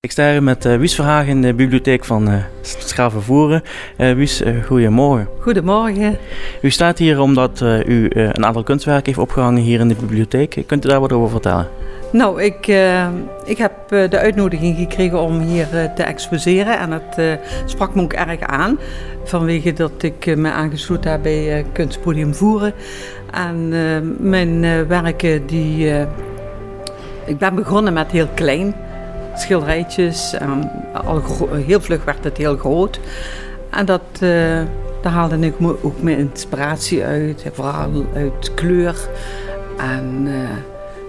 Ik sta hier met uh, Wies Verhagen in de bibliotheek van uh, Schavenvoeren. Uh, Wies, goedemorgen. Goedemorgen. U staat hier omdat u een aantal kunstwerken heeft opgehangen hier in de bibliotheek. Kunt u daar wat over vertellen? Nou, ik, ik heb de uitnodiging gekregen om hier te exposeren en het sprak me ook erg aan. Vanwege dat ik me aangesloten heb bij Kunstpodium Voeren. En mijn werken die... ik ben begonnen met heel klein schilderijtjes. En al heel vlug werd het heel groot. En dat, uh, daar haalde ik ook mijn inspiratie uit, vooral uit kleur. En uh,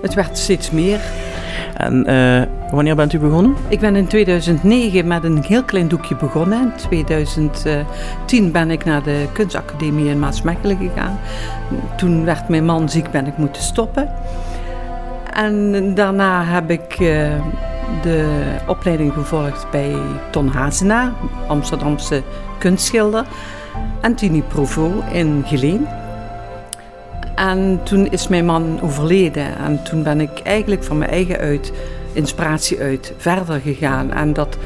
het werd steeds meer. En uh, wanneer bent u begonnen? Ik ben in 2009 met een heel klein doekje begonnen. In 2010 ben ik naar de kunstacademie in Maasmechelen gegaan. Toen werd mijn man ziek, ben ik moeten stoppen. En daarna heb ik de opleiding gevolgd bij Ton Hazena, Amsterdamse kunstschilder, en Tini Provo in Geleen. En toen is mijn man overleden en toen ben ik eigenlijk van mijn eigen uit, inspiratie uit, verder gegaan. En dat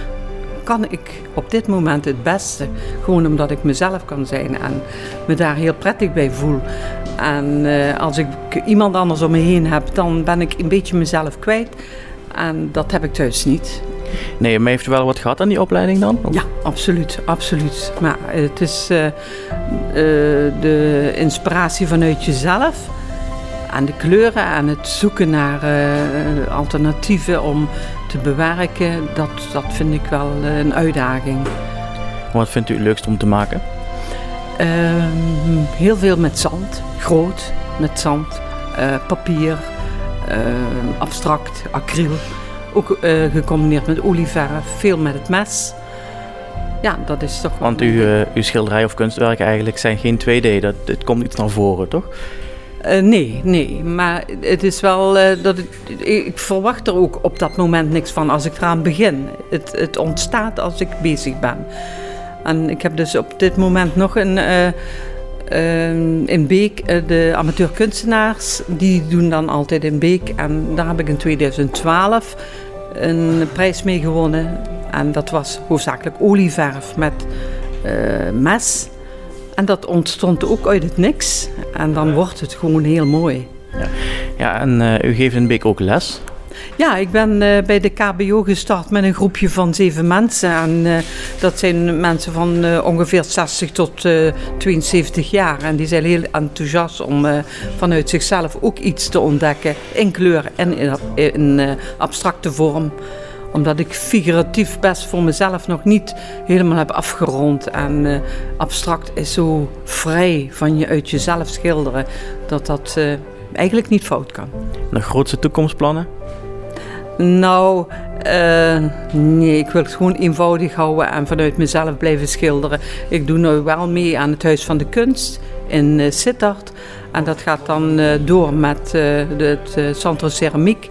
kan ik op dit moment het beste, gewoon omdat ik mezelf kan zijn en me daar heel prettig bij voel. En uh, als ik iemand anders om me heen heb, dan ben ik een beetje mezelf kwijt. En dat heb ik thuis niet. Nee, maar heeft u wel wat gehad aan die opleiding dan? Ja, absoluut, absoluut. Maar het is uh, uh, de inspiratie vanuit jezelf. En de kleuren en het zoeken naar uh, alternatieven om te bewerken, dat, dat vind ik wel een uitdaging. Wat vindt u het leukst om te maken? Ehm, heel veel met zand, groot, met zand, papier, abstract, acryl. Ook uh, gecombineerd met olieverf, veel met het mes. Ja, dat is toch Want uw, uh, uw schilderij of kunstwerken eigenlijk zijn geen 2D, dat, het komt iets naar voren, toch? Uh, nee, nee. Maar het is wel uh, dat het, ik verwacht er ook op dat moment niks van als ik eraan begin. Het, het ontstaat als ik bezig ben. En ik heb dus op dit moment nog een. Uh, Ehm, in Beek, eh, de amateurkunstenaars, die doen dan altijd in Beek. En daar heb ik in 2012 een prijs mee gewonnen. En dat was hoofdzakelijk olieverf met uh, mes. En dat ontstond ook uit het niks. En dan wordt het gewoon heel mooi. Ja, ja en uh, u geeft in Beek ook les? Ja, ik ben uh, bij de KBO gestart met een groepje van zeven mensen. En uh, dat zijn mensen van uh, ongeveer 60 tot 72 jaar. En die zijn heel enthousiast om vanuit zichzelf ook iets te ontdekken in kleur en in, in abstracte vorm omdat ik figuratief best voor mezelf nog niet helemaal heb afgerond. En abstract is zo vrij van je uit jezelf schilderen dat dat eigenlijk niet fout kan. Nog grootste toekomstplannen? Nou, uh, nee, ik wil het gewoon eenvoudig houden en vanuit mezelf blijven schilderen. Ik doe nu wel mee aan het Huis van de Kunst in uh, Sittard. En dat gaat dan uh, door met de, het Centro Ceramiek.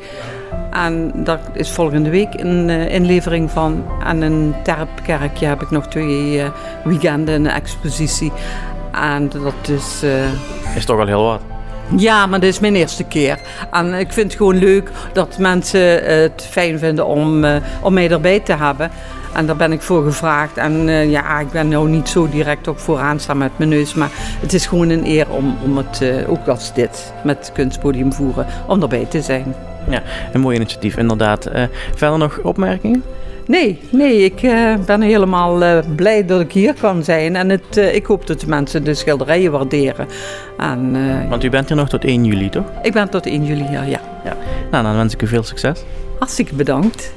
En dat is volgende week een inlevering van. En in Terpkerkje heb ik nog twee weekenden een expositie. En dat is... is toch al heel wat? Ja, maar dit is mijn eerste keer. En ik vind het gewoon leuk dat mensen het fijn vinden om, uh, om mij erbij te hebben. En daar ben ik voor gevraagd. En uh, ja, ik ben nou niet zo direct ook vooraan staan met mijn neus. Maar het is gewoon een eer om, om het, uh, ook als dit, met kunstpodium voeren, om erbij te zijn. Ja, een mooi initiatief inderdaad. verder nog opmerkingen? Nee, nee, ik uh, ben helemaal uh, blij dat ik hier kan zijn. En het, uh, ik hoop dat de mensen de schilderijen waarderen. En, Want u bent hier nog tot 1 juli, toch? Ik ben tot 1 juli hier, ja. ja. Nou, dan wens ik u veel succes. Hartstikke bedankt.